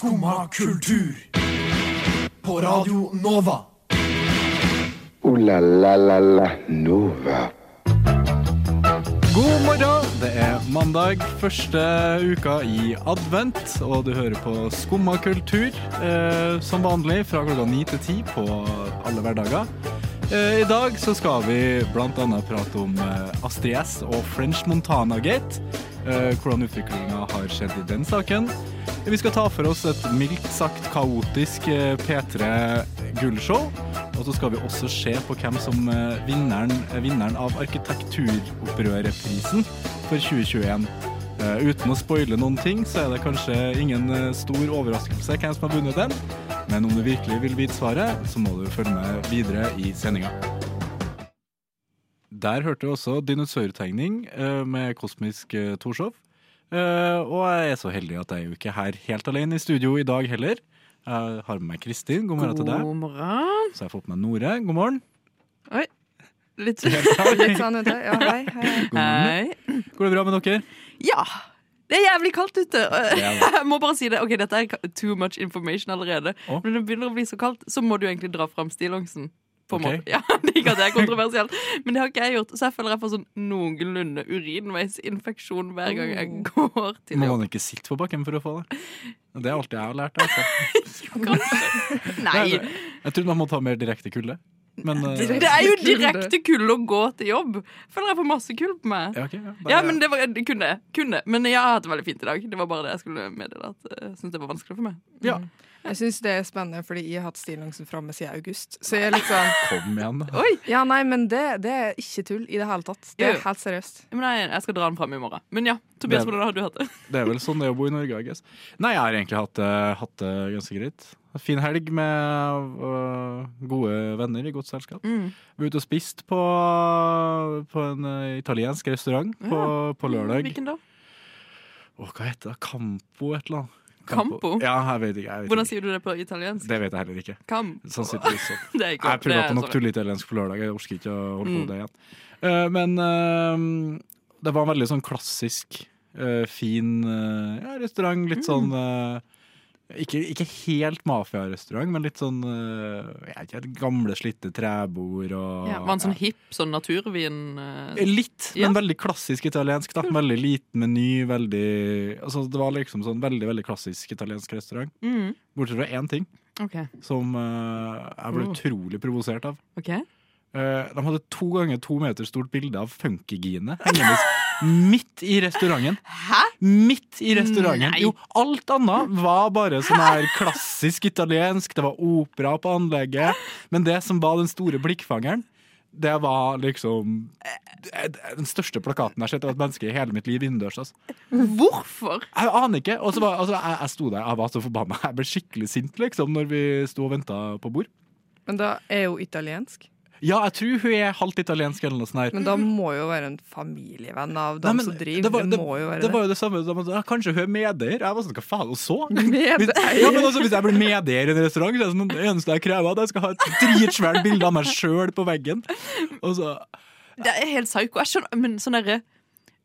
Skumma kultur. På Radio Nova. O-la-la-la-la Nova. God morgen! Det er mandag, første uka i advent, og du hører på Skumma kultur eh, som vanlig fra klokka ni til ti på alle hverdager. Eh, I dag så skal vi annet prate om eh, Astrid S og French Montana Gate. Eh, hvordan utviklinga har skjedd i den saken. Vi skal ta for oss et mildt sagt kaotisk eh, P3 gullshow. Og så skal vi også se på hvem som eh, vinneren, er vinneren av Arkitekturopprørerprisen for 2021. Eh, uten å spoile noen ting, så er det kanskje ingen stor overraskelse hvem som har vunnet den. Men om du virkelig vil vite svaret, så må du følge med videre i sendinga. Der hørte du også dinosaurtegning eh, med Kosmisk eh, Torshov. Eh, og jeg er så heldig at jeg er jo ikke her helt alene i studio i dag heller. Jeg har med meg Kristin. God morgen til deg. God morgen. Så jeg har fått med Nore. God morgen. Oi. Litt Litt sånn ute. Ja, hei, hei. God. Hei. Går det bra med dere? Ja. Det er jævlig kaldt ute. Jeg må bare si det. Ok, Dette er too much information allerede. Men når det begynner å bli så kaldt, så må du egentlig dra fram stillongsen. Måte. Ja, det Ikke at det er kontroversielt, men det har ikke jeg gjort. Så jeg føler jeg får sånn noenlunde urinveisinfeksjon hver gang jeg går til Må man ikke sitte på bakken for å få det? Det er alt jeg har lært. Altså. Nei, Jeg trodde man må ta mer direkte kulde. Men uh, det er jo direkte kull å gå til jobb. Føler jeg får masse kull på meg. ja, okay, ja, da- Ja, men det, var, det kunne, kunne. Men jeg har hatt det veldig fint i dag. Det var bare det jeg skulle meddele. At jeg synes det var vanskelig for meg. ja. Jeg syns det er spennende, fordi jeg har hatt stillongsen framme siden august. Så jeg er litt sånn Kom igjen, da. Oi! Ja, nei, men det, det er ikke tull i det hele tatt. Det er helt seriøst. Men jeg, jeg skal dra den fram i morgen. Men ja, Tobias, hvordan har du hatt det? Det er vel sånn det er å bo i Norge, I guess. Nei, jeg har egentlig hatt, hatt det ganske greit. Fin helg med uh, gode venner i godt selskap. Mm. Vi var ute og spiste på, på en uh, italiensk restaurant på, på lørdag. Hvilken da? Åh, hva heter det? Campo et eller annet? Campo? Ja, jeg vet ikke. Jeg vet Hvordan ikke. sier du det på italiensk? Det vet jeg heller ikke. Campo. Sånn. Det er ikke Jeg prøver det på er nok sånn. tulleitaliensk på lørdag. Jeg orker ikke å holde på Mm. det igjen. Uh, men uh, det var en veldig sånn klassisk, uh, fin eh, ja, restaurant. Litt Mm. sånn ikke, ikke helt mafiarestaurant, men litt sånn uh, jeg vet ikke, gamle, slitte trebord og Ja, var en sånn hipp, sånn naturvin eh, Litt, Ja. men veldig klassisk italiensk. da Veldig liten meny. Veldig Altså Det var liksom sånn veldig veldig klassisk italiensk restaurant. mm. Bortsett fra én ting okay. som eh, jeg ble Oh. utrolig provosert av. Okay. Eh, de hadde to ganger to meter stort bilde av Funkygine hengende midt i restauranten. Hæ? Midt i restauranten. Nei. Jo, alt annet var bare sånn her klassisk italiensk. Det var opera på anlegget. Men det som var den store blikkfangeren, det var liksom eh, Den største plakaten jeg har sett av et menneske i hele mitt liv innendørs. Altså. Hvorfor? Jeg aner ikke. Og så var, altså, jeg, jeg sto der, jeg var så forbanna. Jeg ble skikkelig sint liksom, når vi sto og venta på bord. Men da er jo italiensk. Ja, jeg tror hun er halvt italiensk eller noe sånt. her. Men da må jo være en familievenn av dem Nei, men som driver. det var- Det, må jo være Det det. var jo det samme De, ja, Kanskje hun er medeier? Jeg var sånn, hva faen, og så? Medeier? Ja, men også, hvis jeg blir medeier i en restaurant, så er det sånn, det eneste jeg krever, er at jeg skal ha et dritsvært bilde av meg sjøl på veggen. Og så Det er helt psyko. Jeg skjønner, men sånn derre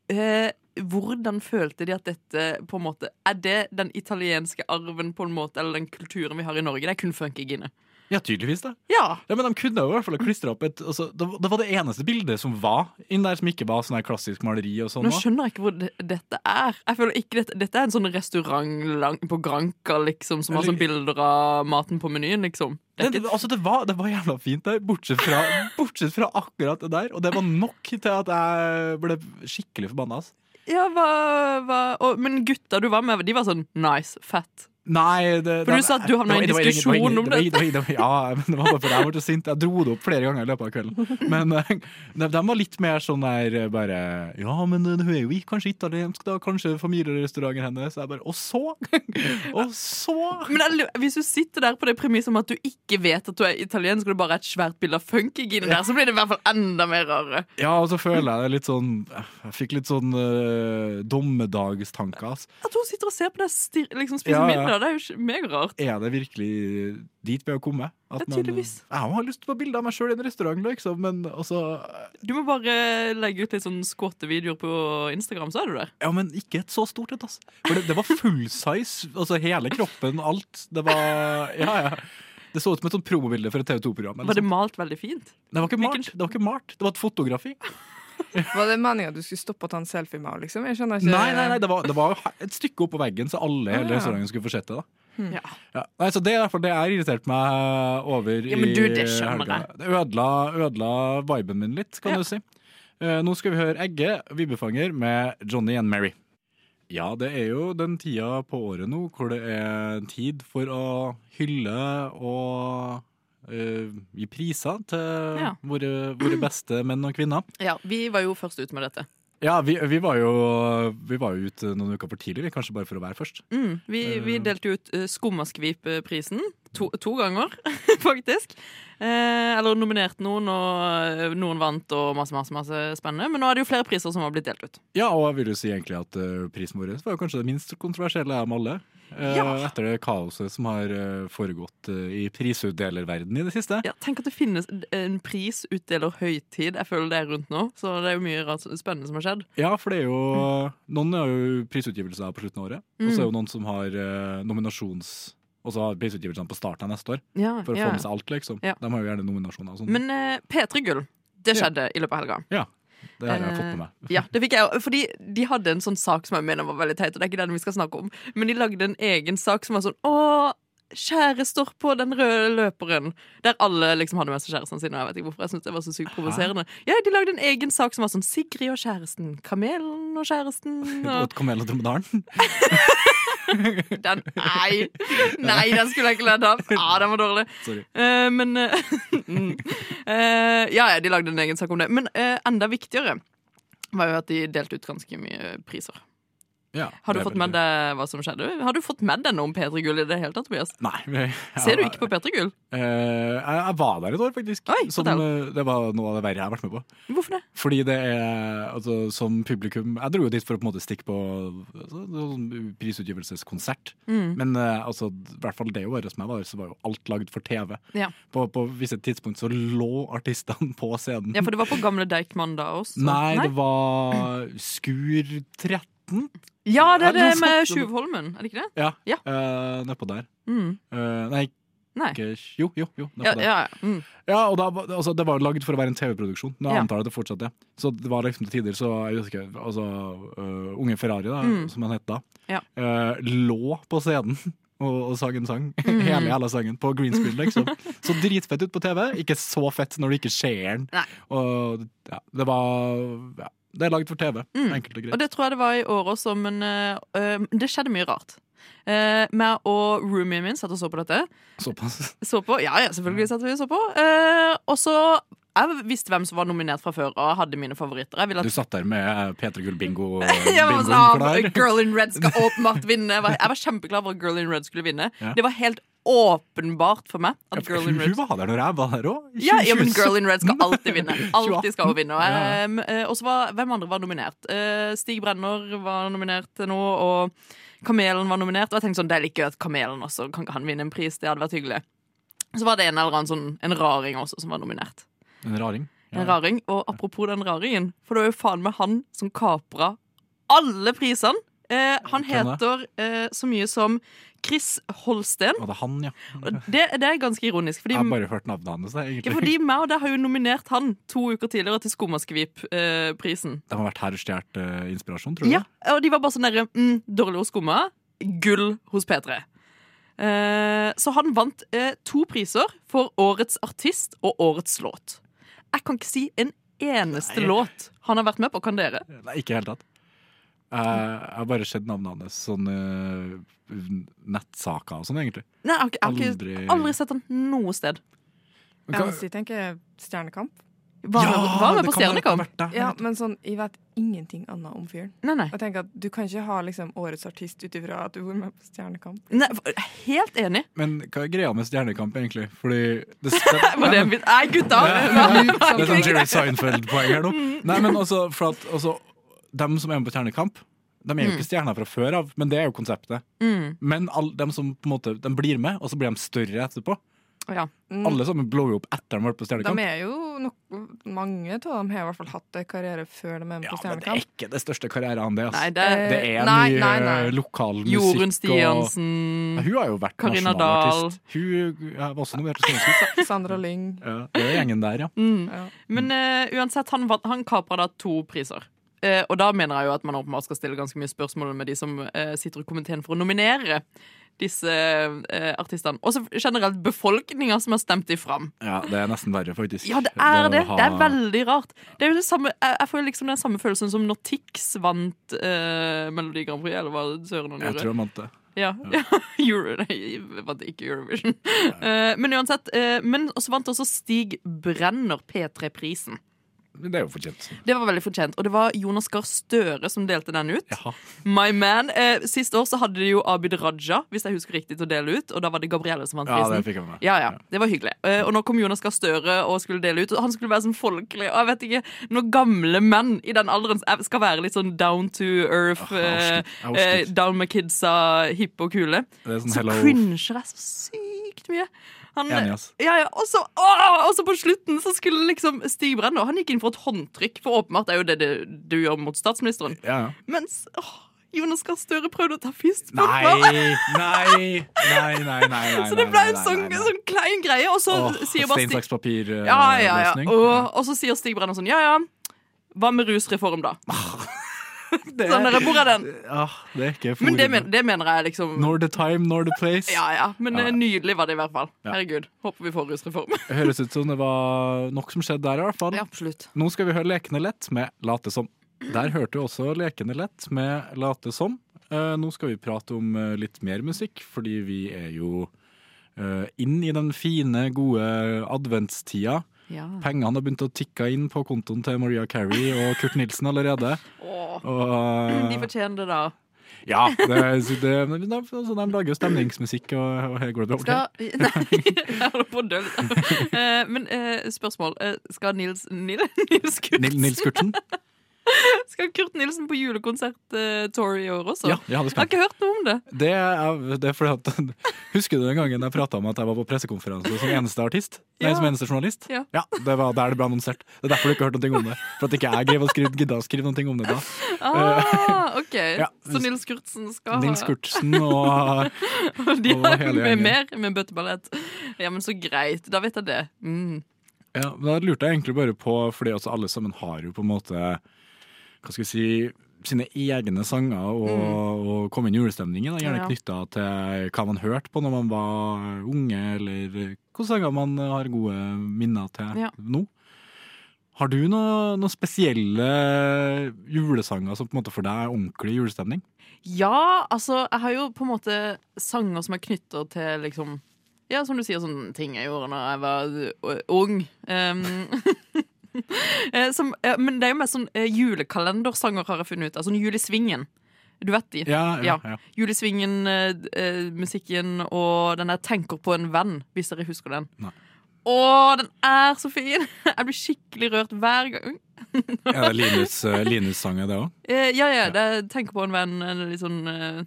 eh, Hvordan følte de at dette på en måte Er det den italienske arven på en måte eller den kulturen vi har i Norge? Det er kun funkygine. Ja, tydeligvis, det. Ja. Ja, men de kunne jo i hvert fall klistra opp et altså, det, var- det var det eneste bildet som var inn der, som ikke var sånn her klassisk maleri og sånn. Nå skjønner jeg ikke hvor det, dette er. Jeg føler ikke dette, dette er en sånn restaurant lang, på Granka liksom, som har sånn bilder av maten på menyen. liksom det Det, ikke, altså, det, var, det var jævla fint der, bortsett fra, bortsett fra akkurat det der. Og det var nok til at jeg ble skikkelig forbanna. Altså. ja, hva, hva, og, Men gutta du var med, de var sånn nice, fett. Nei, det, For du sa at du havna i en diskusjon om det Ja, men det var bare fordi jeg ble så sint. Jeg dro det opp flere ganger i løpet av kvelden. Men eh, de, de var litt mer sånn der eh, bare Ja, men eh, hun er jo kanskje italiensk, da. Kanskje familierestauranten hennes. Jeg bare Og så? Og så? Men hvis du sitter der på det premisset om at du ikke vet at du er italiensk, og det bare er et svært bilde av funkygine der, så blir det i hvert fall enda mer rare. Ja, og så føler jeg det litt sånn Jeg fikk litt sånn uh, dommedagstanker. At hun sitter og ser på deg liksom spise Ja, ja. middag, Ja, det er jo megarart. Er det virkelig dit vi har kommet? At er tydeligvis. Man, jeg har lyst på bilde av meg sjøl i en restaurant, liksom, men altså Du må bare legge ut litt sånn skåtevideoer på Instagram, så er du der. Ja, men ikke et så stort et, altså. For det, det var full size. Altså hele kroppen, alt. Det var Ja, ja. Det så ut som et sånt promobilde for et TV 2-program. Var det malt veldig fint? Det var ikke malt. Det var ikke malt. Det var et fotografi. Var det meninga du skulle stoppe å ta en selfie med henne, liksom? Jeg skjønner ikke Nei, nei, nei, det var, det var et stykke opp på veggen, så alle i Ah, hele ja. restauranten skulle få sett det. da Ja. ja. Nei, så Det er fall det jeg irriterte meg over Ja, men du, i det skjønner helga. jeg. Det ødela, ødela viben min litt, kan Ja. du si. Uh, nå skal vi høre Egge, vibbefanger, med Johnny and Mary. Ja, det er jo den tida på året nå hvor det er tid for å hylle og eh, gi priser til Ja. våre, våre beste menn og kvinner. Ja, Vi var jo først ut med dette. Ja, vi, vi, var jo, vi var jo ute noen uker for tidlig, kanskje bare for å være først. Mm, vi, vi delte ut uh, Skummaskvip-prisen to, to ganger, faktisk. Eh, eller nominerte noen, og eh, noen vant, og masse, masse, masse spennende. Men nå er det jo flere priser som har blitt delt ut. Ja, og jeg vil jo si egentlig at eh, prisen vår var kanskje det minst kontroversielle av alle. Eh, Ja. Etter det kaoset som har eh, foregått eh, i prisutdelerverden i det siste. Ja, tenk at det finnes en prisutdeler-høytid. Jeg føler det er rundt nå. Så det er jo mye spennende som har skjedd. Ja, for det er jo Noen har jo prisutgivelser på slutten av året, og så er jo noen som har eh, nominasjons... Og så har prisutgivelsene på starten av neste år, Ja, for å ja. få med seg alt, liksom. Ja. De har jo gjerne nominasjoner og sånn. Men eh, P3 Gull, det Ja. skjedde i løpet av helga. Ja, det har jeg eh, fått med meg. Ja, det fikk jeg. Fordi de hadde en sånn sak som jeg mener var veldig teit, og det er ikke den vi skal snakke om. Men de lagde en egen sak som var sånn Å, kjærester på den røde løperen. Der alle liksom hadde med seg kjærestene sine. Jeg vet ikke hvorfor jeg synes det var så sykt provoserende. Ja, De lagde en egen sak som var sånn Sigrid og kjæresten, Kamelen og kjæresten og Åt Kamel og Dromedaren. den, Nei! Nei, den skulle jeg ikke ledd av. Ah, den var dårlig. Eh, men uh. Eh, Ja, ja, de lagde en egen sak om det. Men enda viktigere var jo at de delte ut ganske mye priser. Ja, Har du fått med deg hva som skjedde? Har du fått med deg noe om P3 Gull i det hele tatt, Tobias? Nei. jeg- Ser du ikke på P3 Gull? Uh, jeg, jeg var der et år, faktisk. Oi, som, eh, det var noe av det verre jeg har vært med på. Hvorfor det? Fordi det er altså, Som publikum Jeg dro jo dit for å på en måte stikke på altså, sånn prisutgivelseskonsert. Mm. Men uh, altså, i hvert fall det året som jeg var der, så var jo alt lagd for TV. Ja. På, på visse tidspunkt så lå artistene på scenen. ja, for det var på Gamle Deichman da også? Nei, det var Skur 13. Ja, det er det med Tjuvholmen, er det ikke det? Ja. Ja. Uh, nedpå der. Mm. Uh, nei, Nei. Jo, jo. jo Ja, ja. Mm. Ja, og da, altså, det var lagd for å være en TV-produksjon. Nå Ja. antar jeg det fortsatt det. Så det var liksom til tider så jeg husker ikke, altså, uh, Unge Ferrari, da, Mm. som han het da, Ja. uh, lå på scenen og, og sang en sang. Mm. Hele jævla sangen på green screen, liksom. Så dritfett ut på TV. Ikke så fett når du ikke ser den. Og ja, det var ja, Det er lagd for TV. Mm. Enkelt og Og det tror jeg det var i år også, men eh, det skjedde mye rart. Uh, meg og roomien min satt og så på dette. Såpass. Så på, ja, ja, selvfølgelig satt vi og så på. Uh, og så Jeg visste hvem som var nominert fra før, og hadde mine favoritter. Ville Du satt der med P3 Gull bingo jeg var bingoen sånn, klar. Girl in Red skal åpenbart vinne. Jeg var, jeg var kjempeklar for at Girl in Red skulle vinne. Ja. Det var helt åpenbart for meg at Girl in Red hun var der når jeg var der òg. ja, ja, men Girl in Red skal alltid vinne. Alltid skal hun vinne. Um, og så var Hvem andre var nominert? Eh, Stig Brenner var nominert til noe, og Kamelen var nominert. Og jeg tenkte sånn, det er litt gøy at Kamelen også kan han vinne en pris. Det hadde vært hyggelig. Så var det en eller annen sånn, en raring også som var nominert. En raring. En raring. Og apropos den raringen, for det er jo faen meg han som kapra alle prisene. Eh, han heter eh, så mye som Chris Holsten. Og det han, ja? Det, det er ganske ironisk, fordi Jeg har bare hørt navnet hans. ja, fordi meg og deg har jo nominert han to uker tidligere til Skummaskvip-prisen. De har vært her og stjålet eh, inspirasjon, tror du? ja, og de var bare sånn derre mm, Dårlig hos Skumma, gull hos P3. Eh, så han vant eh, to priser for Årets artist og Årets låt. Jeg kan ikke si en eneste Nei. låt han har vært med på. Kan dere? Nei, ikke i hele tatt. Eh, jeg har bare sett navnet hans sånn eh, nettsaker og sånn, egentlig. Nei, jeg har ikke, jeg har Aldri aldri sett han noe sted. Men hva- jeg tenker er Stjernekamp. Var han med- var med på Stjernekamp? Ja, men sånn, jeg vet ingenting annet om fyren. Nei, nei. Jeg tenker at Du kan ikke ha liksom årets artist ut ifra at du var med på Stjernekamp. nei helt enig. Men hva er greia med Stjernekamp, egentlig? Fordi det, Var det en bit? Nei, gutta! Det er sånn Jerry Seinfeld-poeng her nå. Nei, men også, for at også, Dem som er med på Stjernekamp, De er jo ikke stjerner fra før av, men det er jo konseptet. Mm. Men all, dem som på en måte, de blir med, og så blir de større etterpå. Ja. Mm. Alle sammen blower jo opp etter de har vært på De Stjernekamp. er jo nok, mange av dem har i hvert fall hatt en karriere før de er med Ja, på men det er ikke det største karrieren, det. Nei, Altså. det Eh, Det er nei, mye nei, nei. lokal musikk. Jorunn Og, Stiansen Ja, hun har jo vært Karina Dahl. Hun ja, var også nominert til Stjernekamp. Sandra Lyng. Ja, det er gjengen der, ja. mm. Ja. Men uh, uansett, han, han kapra da to priser. Uh, og da mener jeg jo at man åpenbart skal stille ganske mye spørsmål med de som uh, sitter i komiteen for å nominere disse eh, artistene. Og så generelt befolkninga som har stemt dem fram. ja. Det er nesten verre, faktisk. Ja, det er det. Det, ha- Det er veldig rart. Det er det samme, jeg, jeg får liksom den samme følelsen som når Tix vant eh, Melodi Grand Prix, eller hva søren han Jeg gjorde. tror jeg vant det. Ja, ja. Euro, nei, vant ikke Eurovision. Eh, men uansett. Uh, men også vant også Stig Brenner P3-prisen. Det er jo fortjent. Det var veldig fortjent. Og det var Jonas Gahr Støre som delte den ut. Jaha. My man. Eh, sist år så hadde de jo Abid Raja, hvis jeg husker riktig, til å dele ut. Og da var det Gabrielle som vant Ja, det fikk jeg med. Ja, ja, det var hyggelig. Eh, og nå kom Jonas Gahr Støre og skulle dele ut. Og han skulle være sånn folkelig. Og jeg vet ikke, når gamle menn i den alderen skal være litt sånn down to earth, oh, eh, eh, down med kidsa, hippe og kule, sånn så cringer jeg så sykt mye. Han, Enig, ass. ja, ja, og, så, åh, og så på slutten så skulle liksom Stig Brenner Han gikk inn for et håndtrykk, for åpenbart er jo det det du gjør mot statsministeren. Ja, ja. Mens åh, Jonas Gahr Støre prøvde å ta fist på Nei, nei, nei, nei, nei. Så det ble en sånn, sånn klein greie, og så Åh, sier bare Stein, Stig saks, papir ja, ja, ja. Og, og så sier Stig Brenner sånn Ja, ja. Hva med rusreform, da? Det Sånn, der, hvor er den? Ja, det er ikke Men det, men, det mener jeg liksom Nor the time, nor the place. Ja, ja. Men Ja. eh, nydelig var det i hvert fall. Ja. Herregud. Håper vi får rusreform. Høres ut som det var nok som skjedde der, i hvert fall. Ja, absolutt. Nå skal vi høre Lekende lett med Late som. Der hørte du også Lekende lett med Late som. Eh, nå skal vi prate om eh, litt mer musikk, fordi vi er jo inn i den fine, gode adventstida. Ja. Pengene har begynt å tikke inn på kontoen til Maria Carey og Kurt Nilsen allerede. Åh, Og, eh, de fortjener det, da. ja, det, det, de, altså, de lager jo stemningsmusikk, og, og her går det bra. Skal Nei, jeg holder på å dø. Eh, men eh, spørsmål. Skal Nils Nils, Nils Kurtsen Nil- Nils Kurtsen? Skal Kurt Nilsen på julekonsert uh, tour i år også? Ja, det Jeg har ikke hørt noe om det. Det er, det er fordi at Husker du den gangen jeg prata om at jeg var på pressekonferanse som eneste artist? Nei, Ja. som eneste journalist? Ja. ja. Det var der det ble annonsert. Det er derfor du ikke har hørt noe om det. For at ikke jeg greier gidda å skrive noe om det da. Ah, OK. Ja. Så Nils Kurtsen skal ha Nils Kurtsen og og De har og med mer med bøtteballett. Ja, men så greit. Da vet jeg det. Mm. Ja, men Da lurte jeg egentlig bare på, fordi alle sammen har jo på en måte Hva skal vi si sine egne sanger og, og komme inn i julestemningen. da, Gjerne Mm. Ja. knytta til hva man hørte på når man var unge, eller hvilke sanger man har gode minner til Ja. nå. Har du noen noe spesielle julesanger som på en måte for deg er ordentlig julestemning? Ja, altså, jeg har jo på en måte sanger som er knytta til liksom Ja, som du sier, sånne ting jeg gjorde da jeg var ung. Um, som, eh, men det er jo mer sånn eh, julekalendersanger, har jeg funnet ut. Altså sånn Julesvingen. Du vet de? Ja, ja, ja. Julesvingen-musikken og den der 'Tenker på en venn', hvis dere husker den. Nei. Å, den er så fin! Jeg blir skikkelig rørt hver gang. Er det Linus, eh, Linus-sanger, det òg? Eh, ja, ja, det er 'Tenker på en venn'. en Litt sånn eh, eh,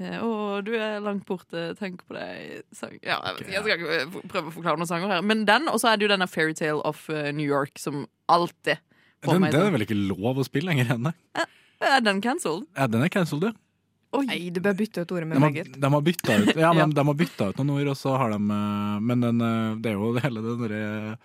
'Å, du er langt borte, tenk på deg' sang. Ja, jeg, vet jeg skal ikke eh, prøve å forklare noen sanger her. Men den, og så er det jo denne 'Fairytale of eh, New York', som alltid får Den, meg den er sånn. vel ikke lov å spille lenger ennå? Er den cancelled? Ja, den er cancelled, ja. Oi. Nei, du bør bytte ut ordet med De har, meget. de har bytta ut Ja, Ja. har ut noen ord, og så har de eh, Men den, eh, det er jo hele den derre eh,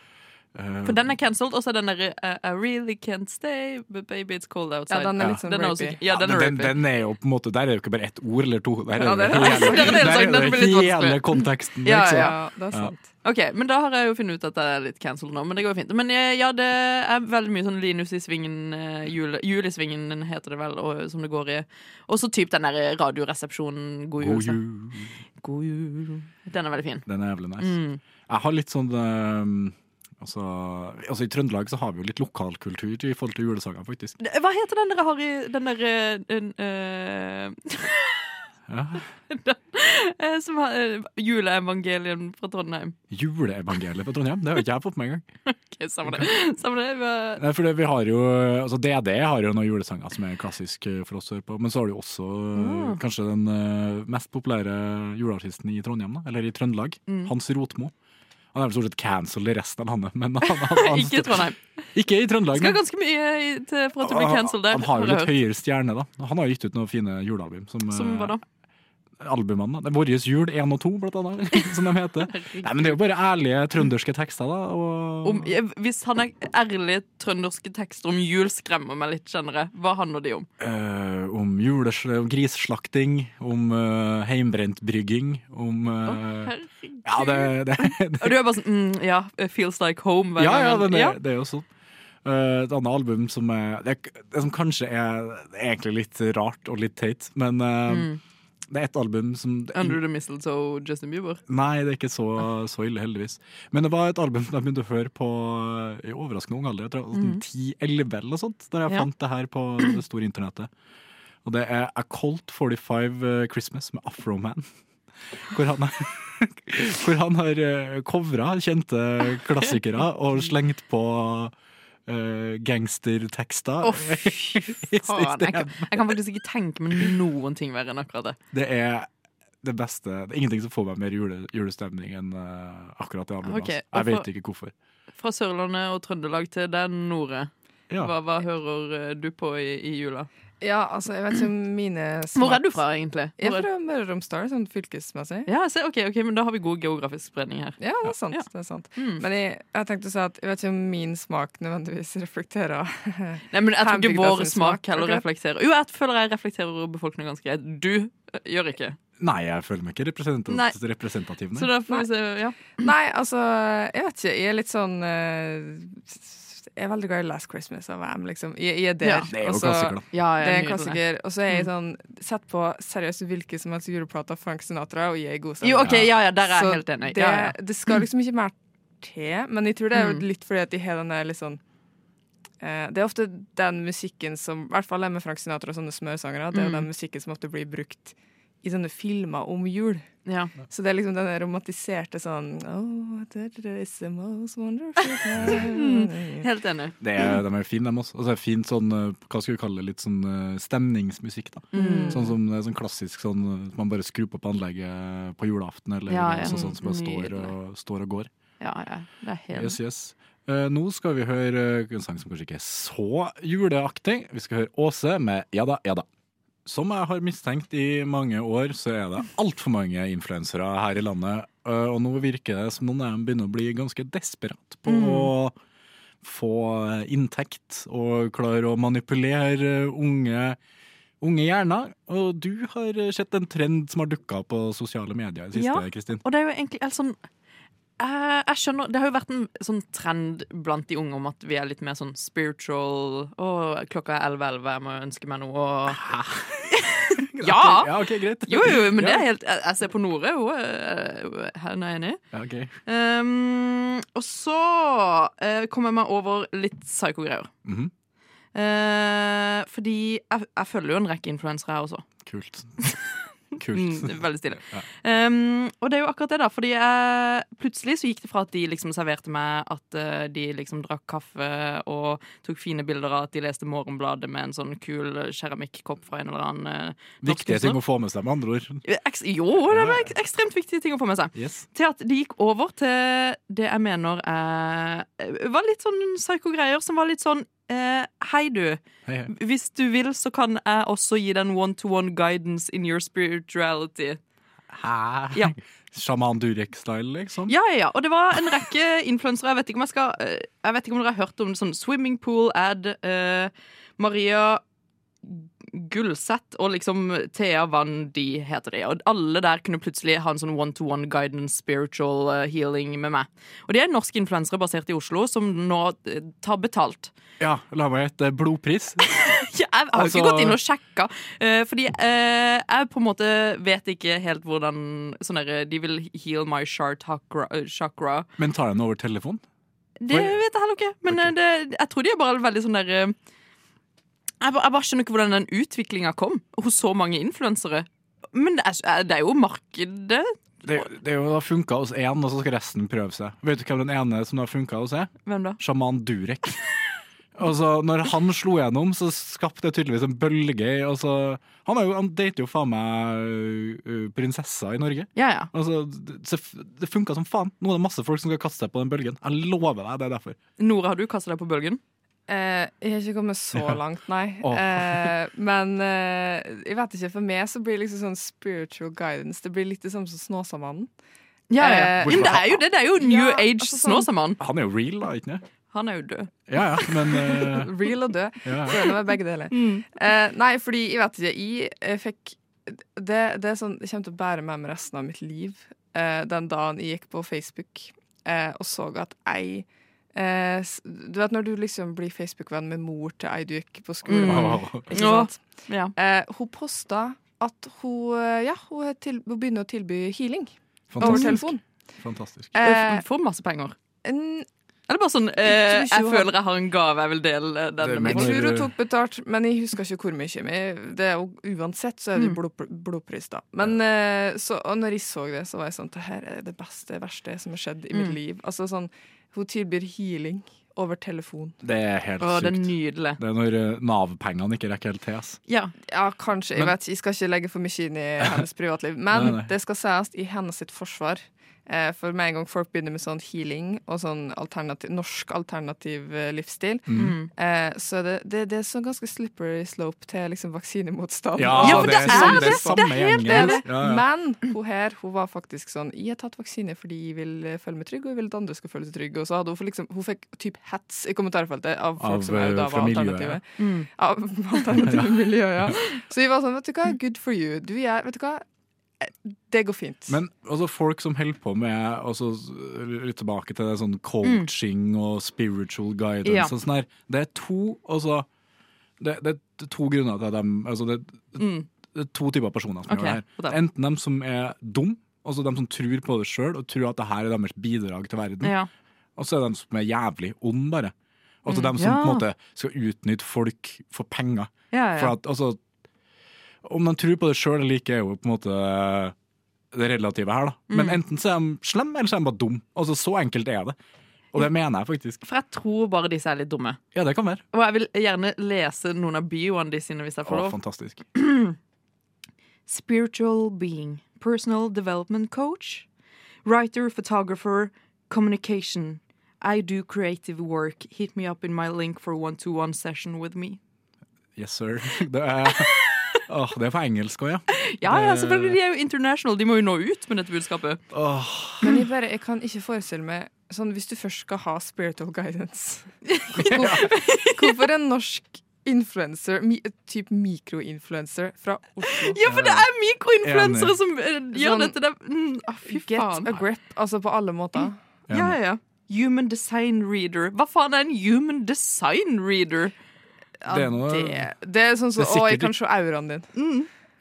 For den er cancelled, og så er den derre uh, 'I really can't stay, but baby it's cold outside'. Ja, den er Ja. litt sånn Den er også, rapey. ja, den er den, rapey. den er jo på en måte Der er det jo ikke bare ett ord eller to. Der er Ja, det det er- hele, hele konteksten. Ja, ikke? Ja, det er sant. Ok, men da har jeg jo funnet ut at det er litt cancelled nå, men det går jo fint. Men eh, ja, det er veldig mye sånn Linus i svingen, Julisvingen jule, Julesvingen heter det vel, og, som det går i. Og så typ den der radioresepsjonen God jul. God jul. God jul. Den er veldig fin. Den er jævlig nice. Mm. Jeg har litt sånn eh, altså, altså I Trøndelag så har vi jo litt lokalkultur i forhold til julesanger, faktisk. Hva heter den dere har i den derre eh, Ja. Eh, Som har uh, juleevangelien fra Trondheim. Juleevangeliet fra Trondheim, det har ikke jeg fått med engang. Ok, Samme det. Samme det. Nei, for det, vi har jo, altså DD har jo noen julesanger som er klassisk eh, for oss å høre på, men så har du også eh, Ah. kanskje den uh, mest populære juleartisten i Trondheim, da, eller i Trøndelag, Mm. Hans Rotmo. Han er vel stort sett cancelled i resten av landet, men han, han, han, Ikke Trondheim. Ikke i Trøndelag. Skal ganske mye i- til for at du blir cancelled der. Han har jo litt høyere stjerne, da. Han har gitt ut noen fine julealbum. Som, Som hva da? Eh, Albumene, da. Det er Vårres jul 1 og 2, blant annet, som de heter. Nei, men det er jo bare ærlige trønderske tekster, da. Og Om, eh, hvis han er ærlige trønderske tekster om jul skremmer meg litt, kjenner jeg. Hva handler de om? Uh, om jules om grisslakting, om uh, heimbrentbrygging, om uh, oh. Ja, det, det, det Og du er bare sånn mm, Ja, it feels like home. hver Ja, ja, det, Ja. det er jo sånn. Eh, et annet album som er det, som kanskje er egentlig litt rart og litt teit, men eh, Mm. Det er et album som Under the mistletoe, Justin Bieber. Nei, det er ikke så, så ille, heldigvis. Men det var et album jeg begynte å høre på eh, i overraskende ung alder. Jeg tror mm. sånn 10-11 eller noe sånt, da jeg. Ja. fant det her på det store internettet. Og det er A Colt 45 eh, Christmas med Afroman. Hvor han, hvor han har uh, covra kjente klassikere og slengt på eh, gangstertekster. Faen. Jeg kan, jeg kan faktisk ikke tenke meg noen ting verre enn akkurat det. Det er det beste Det er ingenting som får meg mer jule, julestemning enn uh, akkurat det albumet. Ok, altså. Jeg vet ikke hvorfor. Fra Sørlandet og Trøndelag til den Nore. Ja. Hva, hva hører eh, du på i, i jula? Ja, altså, jeg vet ikke om mine Hvor er du fra, egentlig? Jeg er Hvor fra Møre og Romsdal, sånn fylkesmessig. Ja, se, ok, ok, men Da har vi god geografisk spredning her. Ja, det er sant. Ja. Det er sant. Mm. Men jeg, jeg tenkte å si at jeg vet ikke om min smak nødvendigvis reflekterer Nei, men Jeg tror ikke vår smak smak, heller akkurat. reflekterer Jo, jeg føler jeg reflekterer befolkningen ganske greit. Du eh, gjør ikke. Nei, jeg føler meg ikke representativ. Nei. representativ nei. Så da får vi se. Ja. Nei, altså, jeg vet ikke. Jeg er litt sånn Jeg er veldig glad i Last Christmas av Wham, liksom. Jeg, jeg er der. Ja, det er jo klassiker, da. Ja, Det er en klassiker. Og så er Mm. jeg sånn Sett på seriøst hvilke som helst juleplater av Frank Sinatra, og jeg er i god stemning. Jo, OK, ja, ja, der er Så jeg helt enig. Det, Ja, ja. det skal liksom ikke mer til, men jeg tror det er Mm. litt fordi at de har den der litt sånn eh, Det er ofte den musikken som I hvert fall det med Frank Sinatra og sånne smørsangere. Det er Mm. den musikken som ofte blir brukt i sånne filmer om jul. Ja. Så det er liksom den romantiserte sånn oh, that is the most wonderful time. Helt enig. Det er, de er fine, dem også. Altså, det er fint sånn, eh, hva skal vi kalle det, litt sånn eh, stemningsmusikk, da. Mm. Sånn som eh, sånn klassisk sånn eh, man bare skrur på på anlegget på julaften, eller Ja, ja. altså, sånn som bare står og, står og går. Ja, ja. Det er helt Yes, yes. Eh, nå skal vi høre en sang som kanskje ikke er så juleaktig. Vi skal høre Åse med Ja da, ja da. Som jeg har mistenkt i mange år, så er det altfor mange influensere her i landet. eh, og nå virker det som noen av dem begynner å bli ganske desperat på Mm. å få inntekt og klare å manipulere unge, unge hjerner. Og du har sett en trend som har dukka på sosiale medier i det Ja. siste, Kristin. Og det er jo egentlig altså, sånn eh, jeg skjønner, Det har jo vært en sånn trend blant de unge om at vi er litt mer sånn spiritual. Å, klokka er 11.11, jeg må ønske meg noe. Ja! ja, okay, greit. Jo, jo, men det er helt Jeg ser på Nore, hun er er enig. Ja, ok. Um, og så uh, kommer jeg meg over litt psyko-greier. Mm -hmm. uh, fordi jeg, jeg følger jo en rekke influensere her også. Kult. Kult. Mm, veldig stilig. Ja. Um, og det er jo akkurat det, da. Fordi jeg, plutselig så gikk det fra at de liksom serverte meg at uh, de liksom drakk kaffe og tok fine bilder av at de leste Morgenbladet med en sånn kul eh, keramikkopp fra en eller annen uh, Viktige ting å få med seg, med andre ord. Eks jo, det var ek ekstremt viktige ting å få med seg. Yes. Til at de gikk over til det jeg mener er Var litt sånn psyko-greier som var litt sånn eh, Hei, du. Hei, hei. Hvis du vil, så kan jeg også gi deg en one-to-one guidance in your spirituality. Hæ? Ja. Sjaman Durek-style, liksom? Ja, ja, ja. Og det var en rekke influensere. Jeg vet ikke om jeg skal eh, Jeg vet ikke om dere har hørt om sånn swimming pool ad. Uh, Maria Gullseth og liksom Thea de heter de. Og alle der kunne plutselig ha en sånn one-to-one guidance spiritual eh, healing med meg. Og de er norske influensere basert i Oslo som nå eh, tar betalt. Ja, la meg gjette. Blodpris. Jeg har Altså- ikke gått inn og sjekka, eh, fordi eh, jeg på en måte vet ikke helt hvordan sånn derre De vil heal my chart chakra. Men tar den over telefon? Det vet jeg heller ikke. Men Ok. eh, det, jeg tror de er bare veldig sånn der eh, jeg, bare, jeg bare skjønner ikke hvordan den utviklinga kom hos så mange influensere. men det er, det er jo markedet. Det, det er jo funka hos én, og så skal resten prøve seg. Vet du hvem den ene som har funka hos er? Hvem da? Sjaman Durek. Altså, når han slo gjennom, så skapte det tydeligvis en bølge. Altså, han, jo, han dater jo faen meg prinsesser i Norge. Ja, ja. Altså, det, det funka som faen. Nå er det masse folk som skal kaste seg på den bølgen. Jeg lover deg, det er derfor. Nora, har du kasta deg på bølgen? Eh, jeg har ikke kommet så langt, nei. oh. Eh, men eh, jeg vet ikke, for meg så blir det liksom sånn spiritual guidance. Det blir litt det samme som Snåsamannen. Ja, ja. Eh, Men det er jo det. Det er jo New Ja, Age altså sånn- Snåsamann. Han er jo real, da, ikke sant? Han er jo død. Ja ja, men uh, Real og død. ja, ja. Er det med begge deler. Eh, nei, fordi jeg vet ikke. Jeg eh, fikk det, det er sånn, Jeg kommer til å bære med meg resten av mitt liv. Eh, den dagen jeg gikk på Facebook eh, og så at ei eh, Du vet når du liksom blir Facebook-venn med mor til ei du gikk på skolen. Ikke Ja. sant? Ja. Eh, hun posta at hun, eh, ja, hun, er til, hun begynner å tilby healing over telefon. Fantastisk. Eh, Får masse penger. en, det bare sånn eh, jeg, Jeg føler jeg har en gave jeg vil dele den er med. jeg tror hun tok betalt, men jeg husker ikke hvor mye. Men det er jo, uansett så er det jo blod, blodpris, da. Men eh, så, og når jeg så det, så var jeg sånn Det her er det beste, verste som har skjedd i mitt liv. Altså sånn Hun tilbyr healing over telefon. Det er helt Å, det er nydelig. Det er når eh, Nav-pengene ikke rekker helt til. ass. Ja. Ja, kanskje. Jeg vet jeg skal ikke legge for mye inn i hennes privatliv. Men Nei, nei. det skal sies i hennes sitt forsvar. Eh, for med en gang folk begynner med sånn healing og sånn alternativ, norsk alternativ eh, livsstil, Mm. eh, så det, det, det er sånn ganske slippery slope til liksom vaksinemotstand. Ja, Ja, for det er er sånn- det. er helt. Det er. Ja, ja. Men hun her hun var faktisk sånn Jeg har tatt vaksine fordi jeg vil føle meg trygg, og jeg vil at andre skal føle seg trygge. Og så hadde hun, liksom, hun fikk typ hets i kommentarfeltet av folk Av, som er eh, da var miljøet, alternativet. Mm. Av alternative miljøer, ja. Så vi var sånn, vet du hva, good for you. Du jeg, vet du hva, det går fint. Men altså, folk som holder på med altså, Litt tilbake til det sånn coaching og spiritual guidance Ja. og sånn her. Det er to altså, det, det er to grunner til at de altså, det, Mm. det er to typer personer som okay. gjør det her. Enten dem som er dum, altså dem som tror på det sjøl og tror at det her er deres bidrag til verden. Ja. Og så er det dem som er jævlig ond, bare. Altså Mm. dem som Ja. på en måte skal utnytte folk for penger. For at, altså, om de tror på det sjøl eller ikke, er jo på en måte det relative her. da. Men Mm. enten så er de slemme, eller så er de bare dum. Altså, Så enkelt er det. Og det mener jeg faktisk. For jeg tror bare disse er litt dumme. Ja, det kan være. Og jeg vil gjerne lese noen av bioene de sine hvis jeg får Å, lov. fantastisk. Spiritual being, personal development coach, writer, photographer, communication. I do creative work. Hit me up in my link for one-to-one session with me. Yes, sir. Det er, Åh, det er på engelsk òg, ja. Ja, ja, selvfølgelig. De er jo international. De må jo nå ut med dette budskapet. Oh. Men jeg, bare, jeg kan ikke forestille meg sånn, Hvis du først skal ha spiritual guidance hvor- Hvorfor en norsk influencer, mi, type mikroinfluencer fra Oslo Ja, for det er mikroinfluensere som eh, gjør Sånn, dette. Det, mm, ah, fy Get faen. a grip, altså på alle måter. Ja, ja, ja. Human design reader. Hva faen er en human design reader? Ja, Det er noe- det, det er sånn som er Å, jeg kan se auraen din.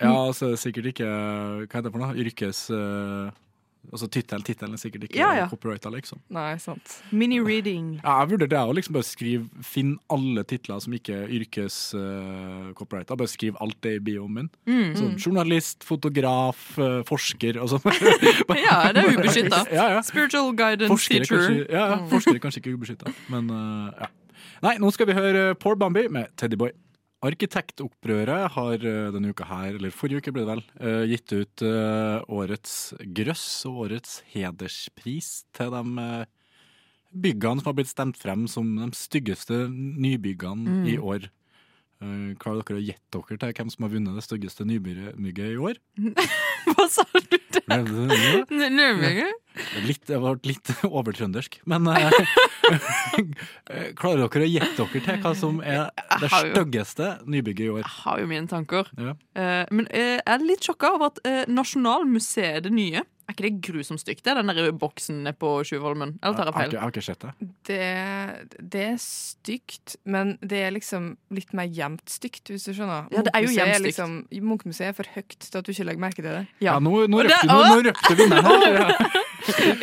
Ja, altså er sikkert ikke Hva heter det for noe? Yrkes... Uh, altså tittel, tittelen er sikkert ikke Ja, ja. copyrighta, liksom. Nei, sant. Mini-reading. Ja, jeg vurderte det å liksom bare skrive Finn alle titler som ikke er yrkes uh. Bare skriv alt det i bioen min. Mm. Sånn, journalist, fotograf, uh, forsker og sånn. Ja, det er ubeskytta. ja, ja. Spiritual guidance Forskere teacher. kanskje, ja, ja, forskere kanskje ikke ubeskytta, men uh, ja. Nei, nå skal vi høre Paul Bambi med Teddyboy. Arkitektopprøret har eh, denne uka her, eller forrige uke ble det vel, eh, gitt ut eh, årets grøss og årets hederspris til de byggene som har blitt stemt frem som de styggeste nybyggene i år. Eh, Klarer dere å gjette dere til hvem som har vunnet det styggeste nybygget i år? Hva sa du der? Det? Nødvendig? Litt, det var litt overtrøndersk, men eh, Klarer dere å gjette dere til hva som er det styggeste nybygget i år? Jeg har jo mine tanker. Ja. Eh, men eh, jeg er litt sjokka over at Nasjonalmuseet Nasjonalmuseet, det nye Er ikke det grusomt stygt? Det den der boksen nede på Tjuvholmen? Eller tar Jeg feil? jeg har ikke sett det. Det, det er stygt, men det er liksom litt mer gjemt stygt, hvis du skjønner. Ja, det er jo gjemt stygt. Liksom, Munchmuseet er for høyt til at du ikke legger merke til det. Ja, Ja. nå, nå røpte nå, nå røpte vinneren her.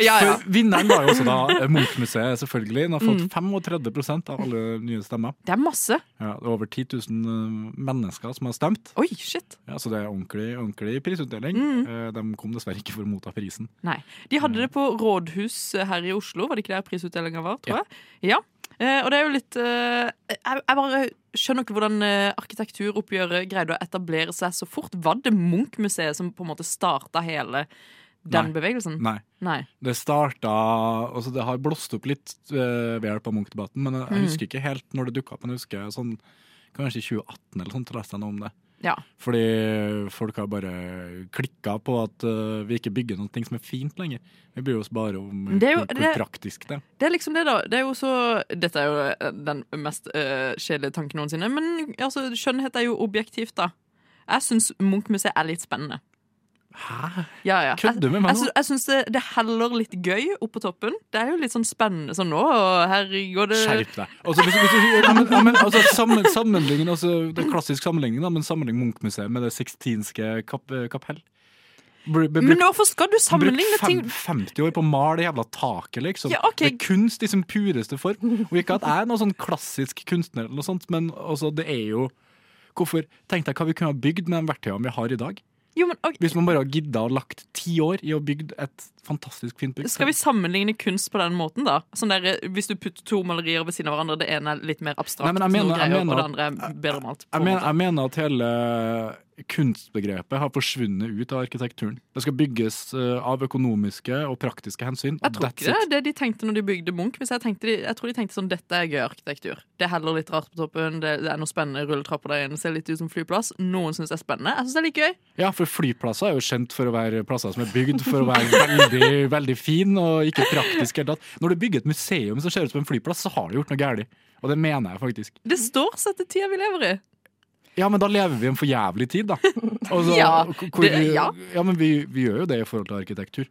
Ja. Ja. Vinneren var jo også da eh, Munch-museet, selvfølgelig. Den har fått Mm. 35% av alle nye stemmer. Det er masse. Ja, det er over 10 000 eh, mennesker som har stemt. Oi, shit. Ja, så det er ordentlig, ordentlig prisutdeling. Mm. Eh, De kom dessverre ikke for å motta prisen. Nei. De hadde det på rådhus her i Oslo, var det ikke der prisutdelinga var? tror jeg? Ja. Eh, og det er jo litt eh, jeg, jeg bare skjønner ikke hvordan eh, arkitekturoppgjøret greide å etablere seg så fort. Var det Munch-museet som på en måte starta hele den Nei. bevegelsen? Nei. Nei. Det starta altså Det har blåst opp litt uh, ved hjelp av Munch-debatten, men jeg, jeg Mm. husker ikke helt når det dukka opp. Men jeg husker sånn, kanskje i 2018 eller sånt, leste jeg noe om det. Ja. Fordi folk har bare klikka på at uh, vi ikke bygger noe som er fint lenger. Vi bryr oss bare om Det jo- hvor, det- praktisk det er. Det er liksom det, da. Det er jo så Dette er jo eh, den mest uh, kjedelige tanken noensinne, men altså, skjønnhet er jo objektivt, da. Jeg syns Munch-museet er litt spennende. Hæ? Ja, ja. Kødder du med meg Jeg, nå? Jeg, jeg syns det, det heller litt gøy opp på toppen. Det er jo litt sånn spennende sånn nå, og her går det Skjerp deg. Altså, hvis, hvis, hvis, ja, men, ja, men, altså, sammen, altså, det er klassisk sammenligning, da, men sammenlign Munch-museet med det sixtinske kap, kapell. Br- Men hvorfor skal du sammenligne ting Bruk 50 år på å male det jævla taket, liksom. Ja, okay. Det er kunst i sin pureste form. Og ikke at jeg er noen sånn klassisk kunstner, eller noe sånt, men altså, det er jo Hvorfor Tenk deg hva vi kunne ha bygd med de verktøyene vi har i dag. Jo, men okay. Hvis man bare har gidda og lagt ti år i å bygge et fantastisk fint bygg. Skal vi sammenligne kunst på den måten, da? Sånn der, Hvis du putter to malerier ved siden av hverandre, det ene er litt mer abstrakt, Nei, men jeg mener- jeg greier, mener og det andre er bedre malt. Jeg, Jeg jeg mener at hele kunstbegrepet har forsvunnet ut av arkitekturen. Det skal bygges eh, av økonomiske og praktiske hensyn. Jeg tror ikke det er det de tenkte når de bygde Munch. Jeg, de, jeg tror de tenkte sånn dette er gøy arkitektur. Det er heller litt rart på toppen, det, det er noe spennende rulletrapper der inne, ser litt ut som flyplass. Noen syns det er spennende. Jeg syns det er litt gøy. Ja, for flyplasser er jo kjent for å være plasser som er bygd for å være veldig, veldig fin og ikke praktisk. Når du bygger et museum som ser ut som en flyplass, så har du gjort noe galt. Og det mener jeg faktisk. Det står seg til tida vi lever i. Ja, men da lever vi i en for jævlig tid, da. Altså, Ja, hvor, det- ja. ja, men vi, vi gjør jo det i forhold til arkitektur.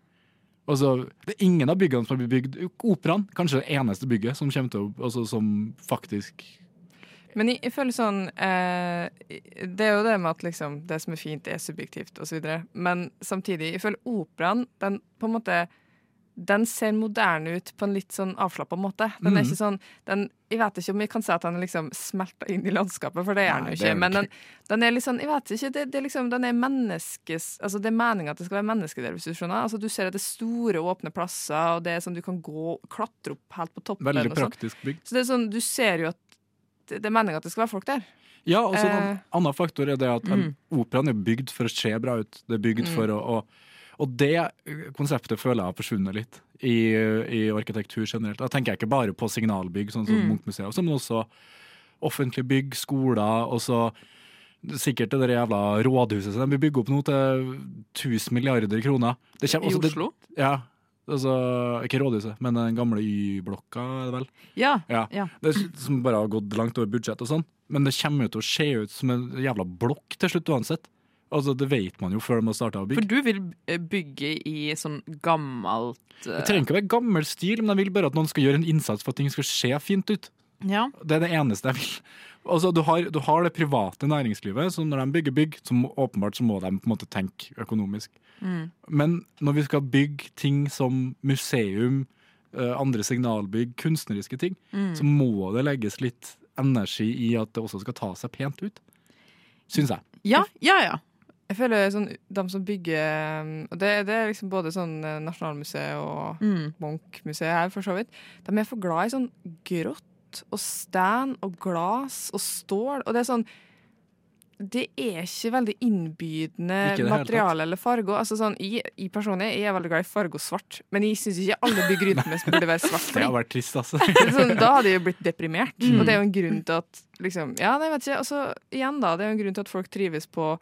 Altså, det er ingen av byggene som har blitt bygd Operaen, kanskje det eneste bygget som kommer til å altså, Som faktisk Men jeg, jeg føler sånn eh, Det er jo det med at liksom, det som er fint, er subjektivt, osv. Men samtidig, jeg føler operaen den på en måte den ser moderne ut på en litt sånn avslappa måte. Den er Mhm. ikke sånn den, Jeg vet ikke om jeg kan si at den er liksom smelta inn i landskapet, for det er den jo ikke. Men den, den er litt sånn Jeg vet ikke, det, det er liksom, den er menneskes Altså Det er meninga at det skal være menneske der, hvis du skjønner. Altså Du ser at det er store, åpne plasser, og det er sånn du kan gå klatre opp helt på toppen. Veldig sånn. praktisk bygd. Så det er sånn, du ser jo at det det er meninga at det skal være folk der. Ja, og så en Eh. annen faktor er det at mm. operaen er bygd for å se bra ut. Det er bygd Mm. for å, å Og det konseptet føler jeg har forsvunnet litt i, i arkitektur generelt. Da tenker jeg ikke bare på signalbygg, sånn som Mm. Munch-museet, men også offentlige bygg, skoler, og så sikkert det der jævla rådhuset som de bygger opp nå til 1000 milliarder kroner. Det kommer- I altså, det- Oslo? Ja. Altså, ikke rådhuset, men den gamle Y-blokka, er det vel? Ja. Ja. Ja. Det som bare har gått langt over budsjett og sånn. Men det kommer jo til å se ut som en jævla blokk til slutt uansett. Altså, Det vet man jo før de har starta å bygge. For du vil eh, bygge i sånn gammelt uh... Det trenger ikke å være gammel stil, men jeg vil bare at noen skal gjøre en innsats for at ting skal se fint ut. Ja. Det er det eneste jeg vil. Altså, du, har, du har det private næringslivet, så når de bygger bygg, så må, åpenbart så må de på en måte tenke økonomisk. Mm. Men når vi skal bygge ting som museum, eh, andre signalbygg, kunstneriske ting, Mm. så må det legges litt energi i at det også skal ta seg pent ut. Syns jeg. ja, ja, ja. Jeg føler sånn, de som bygger um, Og det, det er liksom både sånn eh, Nasjonalmuseet og Mm. Munch-museet her, for så vidt. De er for glad i sånn grått og sten og glass og stål. Og det er sånn Det er ikke veldig innbydende Ikke materiale eller farger. Altså sånn, jeg, jeg personlig jeg er veldig glad i farge og svart, men jeg syns ikke alle bygger meg burde være svart. Det har vært trist, altså. sånn, da hadde jeg jo blitt deprimert. Mm. Og det er jo en grunn til at liksom, Ja, nei, vet ikke. Altså, igjen, da. Det er jo en grunn til at folk trives på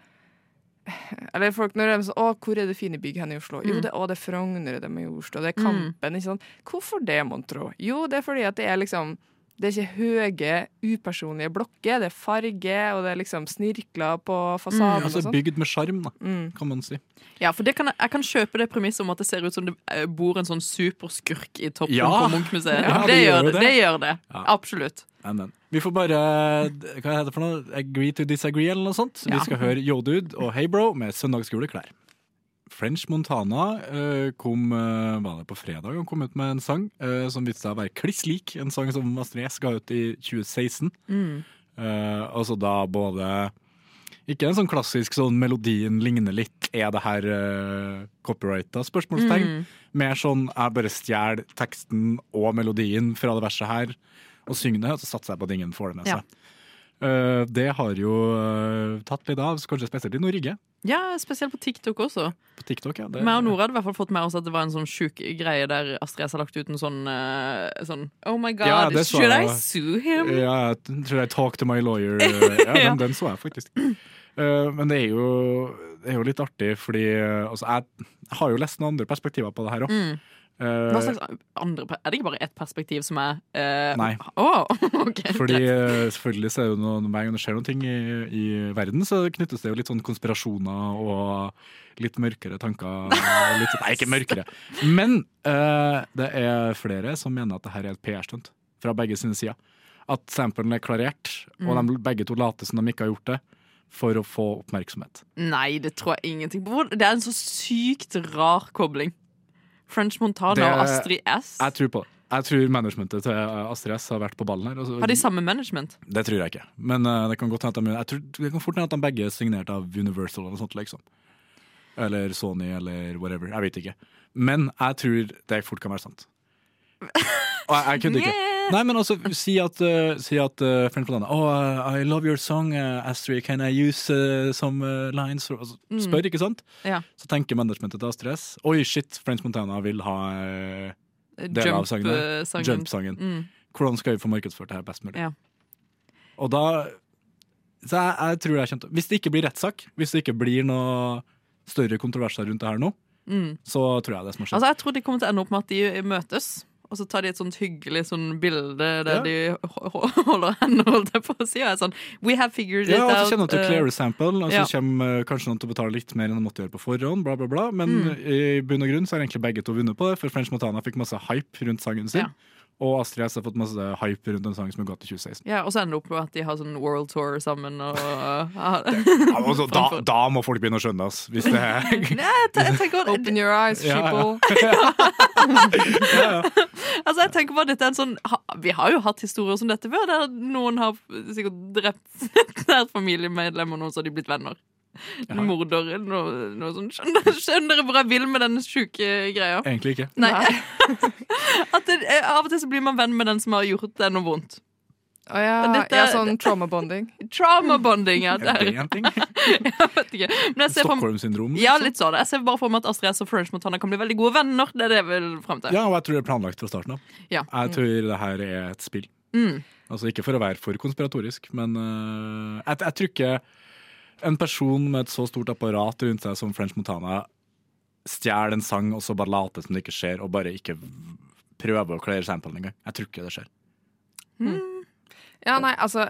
Eller folk når de er sånn Å, hvor er det fine bygg hen i Oslo? Jo, Mm. det, å, det er Frogner, det er Majorstua, det er Mm. Kampen. Ikke sant? Hvorfor det, mon tro? Jo, det er fordi at det er liksom det er ikke høye, upersonlige blokker. Det er farge, og det er liksom snirkler på fasaden. Altså og sånn. bygd med sjarm, da, Mm. kan man si. Ja, for det kan, jeg- jeg kan kjøpe det premisset om at det ser ut som det eh, bor en sånn superskurk i toppen Ja. på Munch-museet. Ja, det, det. det. det gjør det. Ja. Absolutt. Men, men. Vi får bare Hva heter det for noe? Agree to disagree, eller noe sånt. Ja. Vi skal høre Yo Dude og Hey Bro med søndagsskoleklær. French Montana eh, kom eh, Var det på fredag han kom ut med en sang eh, som viste seg å være kliss lik en sang som Astrid S ga ut i 2016. Mm. Altså da både Ikke en sånn klassisk sånn melodien ligner litt, er det her uh, copyrighta? Spørsmålstegn. Mm. Mer sånn jeg bare stjeler teksten og melodien fra det verset her, og synger det, og så satser jeg på at ingen får det med seg. Eh, det har jo uh, tatt litt av, kanskje spesielt i Norge. Ja, spesielt på TikTok også. På TikTok, ja. Det, Vi og Nora hadde i hvert fall fått med oss at det var en sånn sjuk greie der Astrid S har lagt ut en sånn, uh, sånn Oh my god, Ja, så should I sue him? Ja, should I talk to my lawyer. Ja, Ja. den, den så jeg faktisk. Men det er, jo, det er jo litt artig, fordi altså, jeg har jo lest noen andre perspektiver på det her òg. Mm. Hva slags andre Er det ikke bare ett perspektiv som er uh, Nei. Oh, okay, Fordi greit. eh, selvfølgelig så er det noe, hver gang det skjer noe ting i, i verden, så knyttes det jo litt sånn konspirasjoner og litt mørkere tanker. Litt, nei, ikke mørkere. Men uh, det er flere som mener at det her er et PR-stunt fra begge sine sider. At samplen er klarert, og Mm. de begge to later som de ikke har gjort det, for å få oppmerksomhet. Nei, det tror jeg ingenting på. Det er en så sykt rar kobling. French Montana Det- og Astrid S. Jeg tror på det. Jeg tror managementet til Astrid S har vært på ballen her. altså- Har de samme management? Det tror jeg ikke. Men uh, det kan godt hende at de, jeg tror, fort hende at de begge er signert av Universal eller noe sånt. liksom. Eller Sony eller whatever. Jeg vet ikke. Men jeg tror det fort kan være sant. Og jeg, jeg kødder ikke. Nei, men altså, si at, uh, si at uh, Friend Planana Oh, uh, I love your song, Astrid. Can I use some lines? for-" Altså, spør, ikke sant? Ja. Så tenker managementet til Astrid S Oi, shit, French Montana vil ha Del av sangen. eh, sangen. Jump-sangen. Mm. Hvordan skal vi få markedsført det her best mulig? Ja. Og da Så jeg, jeg tror jeg kommer Hvis det ikke blir rettssak, hvis det ikke blir noe større kontroverser rundt det her nå, Mm. så tror jeg det som har skjedd. Altså, jeg tror de kommer til å ende opp med at de møtes. Og så tar de et sånt hyggelig sånn bilde der Ja. de ho- ho- holder hendene, holdt jeg på å si. Og er sånn We have figured it ja, out. så kommer de til å eh, sample, og så ja. kommer eh, kanskje noen til å betale litt mer enn de måtte gjøre på forhånd, bla, bla, bla. Men Mm. i bunn og grunn så har egentlig begge to vunnet på det, for French Montana fikk masse hype rundt sangen sin. Ja. Og Astrid S har fått masse hype rundt en sang som er gått i 2016. ja, og så ender det opp med at de har sånn world tour sammen og uh, Ja, altså, da, da må folk begynne å skjønne oss, hvis det er Nei, jeg, te- jeg tenker Open your eyes, Ja, ja. sheeple. Altså, jeg tenker bare dette er en sånn ha, Vi har jo hatt historier som dette før, der noen har sikkert drept et nært familiemedlem, og noen så har de blitt venner. Ja. Morder, noe, noe sånt. Skjønner, skjønner dere hvor jeg vil med denne sjuke greia? Egentlig ikke. Nei. At det, eh, av og til så blir man venn med den som har gjort deg noe vondt. Å ja, Dette- ja, sånn trauma bonding. Trauma bonding, ja. Er Det det er, en ting? jeg vet ikke. Men jeg ser, for, Stockholm-syndrom? ja, liksom? litt sånn. jeg ser bare for meg at Astrid S og French Montana kan bli veldig gode venner. Det er det jeg vil frem til. Ja, og jeg tror det er planlagt fra starten av. Ja. Jeg tror det her er et spill. Mm. Altså Ikke for å være for konspiratorisk, men uh, jeg, jeg tror ikke en person med et så stort apparat rundt seg som French Montana stjeler en sang og så bare later som det ikke skjer, og bare ikke prøver å klare samplen engang. Jeg tror ikke det skjer. Ja, nei, altså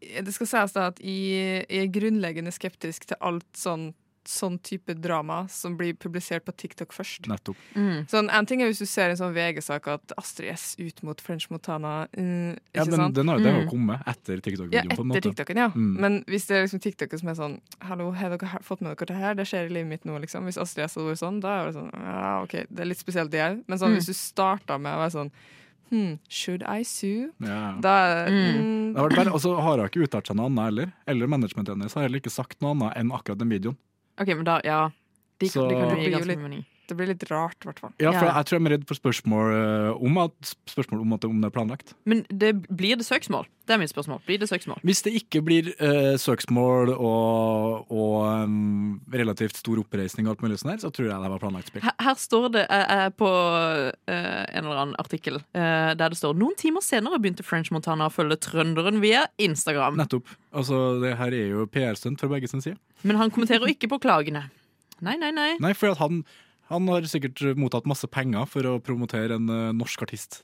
Det skal sies da at jeg, jeg er grunnleggende skeptisk til alt sånn, sånn type drama som blir publisert på TikTok først. Nettopp. Mm. Sånn, en ting er hvis du ser en sånn VG-sak at Astrid S ut mot French Montana. mm, Ja, men sant? den har jo den har Mm. kommet etter TikTok-videoen. på en etter måte. TikToken, ja. Mm. Men hvis det er liksom TikToken som er sånn Hallo, har dere fått med dere det her? Det skjer i livet mitt nå, liksom. Hvis Astrid S hadde vært sånn, da er det sånn Ja, OK, det er litt spesielt, det òg. Men sånn, Mm. hvis du starter med å være sånn Hmm, should I sue? Ja. Da Mm. mm, og så har hun ikke uttalt seg noe annet heller. Eller managementet hennes har heller ikke sagt noe annet enn akkurat den videoen. OK, men da, ja. De, Så- de kan jo gi ganske mye mening. Det blir litt rart, i hvert fall. Ja, for jeg tror jeg er redd for spørsmål øh, om at, spørsmål om at det, om det er planlagt. Men det, blir det søksmål? Det er mitt spørsmål. Blir det søksmål? Hvis det ikke blir uh, søksmål og, og um, relativt stor oppreisning, og alt mulig sånn her, så tror jeg det var planlagt spill. Her, her står det eh, eh, på uh, en eller annen artikkel eh, der det står Noen timer senere begynte French Montana å følge trønderen via Instagram. Nettopp. Altså, det her er jo PR-stunt fra begge sin side. Men han kommenterer ikke på klagene. Nei, nei, nei. Nei, for at han, han har sikkert mottatt masse penger for å promotere en uh, norsk artist.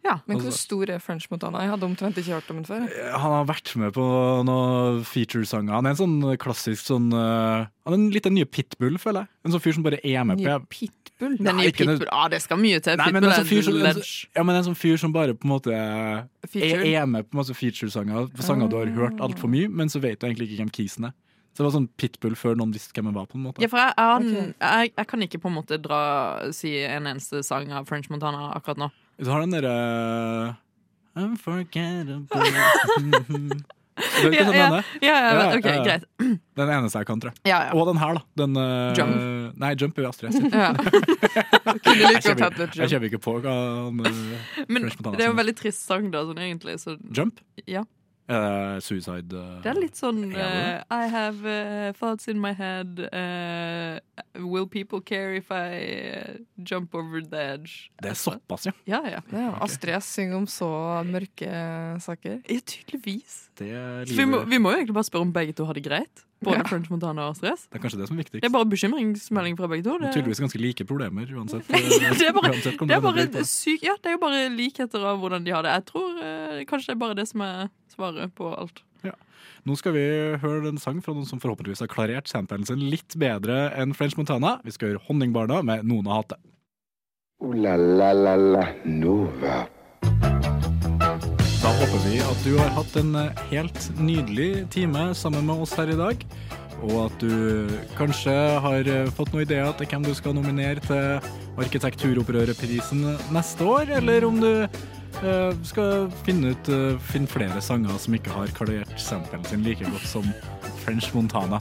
Ja. Men hvor Altså- stor er French Montana? Jeg hadde omtrent ikke hørt om den før. Han har vært med på noen feature-sanger. Han er en sånn klassisk sånn uh, Han er litt den nye Pitbull, føler jeg. En sånn fyr som bare er med på Nye Pitbull? Den Nei, nye Pitbull. Ah, det skal mye til. Nei, men Pitbull en er sånn fyr som, en en, ja, men en sånn fyr som bare på en måte er, er med på masse feature-sanger. Sanger du har hørt altfor mye, men så vet du egentlig ikke hvem kisen er. Så det var sånn pitbull før noen visste hvem jeg var. på en måte Ja, for jeg, jeg, jeg, jeg kan ikke på en måte dra si en eneste sang av French Montana akkurat nå. Du har den derre Unforgettable Du vet hva den Ja, mener? Ja, ja, Ja, ok, ja, ja. greit. Den eneste jeg kan, tror jeg. Ja, ja. Og den her, da. Den, uh, Jump. Nei, Jump er jo Astrid S. Kunne Jeg like godt hatt kjøper, litt jeg kjøper ikke på hva uh, eh, Men French Montana det er jo en veldig trist sang, da, sånn egentlig. Så Jump? ja. Eh, suicide uh, Det er litt sånn uh, I have thoughts in my head. will people care if I jump over the edge? Det er såpass, ja. Ja, ja. Ja, Astrid S synger om så mørke saker. Ja, tydeligvis. Er, vi må, vi må jo egentlig bare spørre om begge to har det greit. Både Ja. French Montana og Astrid det er kanskje det som er viktigst. Det er bare bekymringsmelding fra begge to. Det tydeligvis ganske like problemer uansett. det er bare, uansett det er bare syk, ja, det er jo bare likheter av hvordan de har det. Jeg tror eh, kanskje det er bare det som er svaret på alt. Nå skal vi høre en sang fra noen som forhåpentligvis har klarert samplen sin litt bedre enn French Montana. Vi skal høre Honningbarna med Noen har hatt det. Uh, la la la la Nova. Du har hatt en eh, helt nydelig time sammen med oss her i dag. Og at du kanskje har eh, fått noen ideer til hvem du skal nominere til Arkitekturopprørerprisen neste år, eller om du eh, skal finne ut eh, finne flere sanger som ikke har klarert samplen sin like godt som French Montana.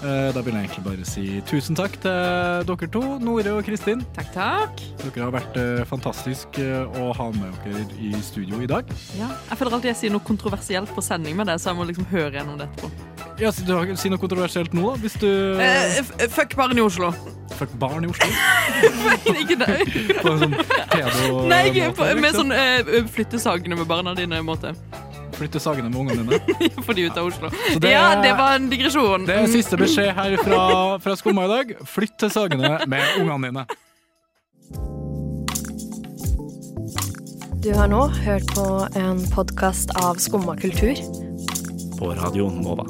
Eh, da vil jeg egentlig bare si tusen takk til dere to, Nore og Kristin. Takk, takk. Dere har vært eh, fantastisk eh, å ha med dere i studio i dag. Ja. Jeg føler alltid jeg sier noe kontroversielt på sending med det, så jeg må liksom høre gjennom det etterpå. Ja, har, Si noe kontroversielt nå, da. Hvis du Eh, fuck barn i Oslo. Fuck barn i Oslo. ikke det. På en sånn pedo Nei, på, måte, med liksom. sånn eh, flytte med barna dine-måte. Flytte sagene med ungene dine. Få de ut av Oslo. det ja, det var en digresjon. Det er siste beskjed her fra, fra Skumma i dag. Flytt til sagene med ungene dine. Du har nå hørt på en podkast av Skumma kultur. På Radio Nova.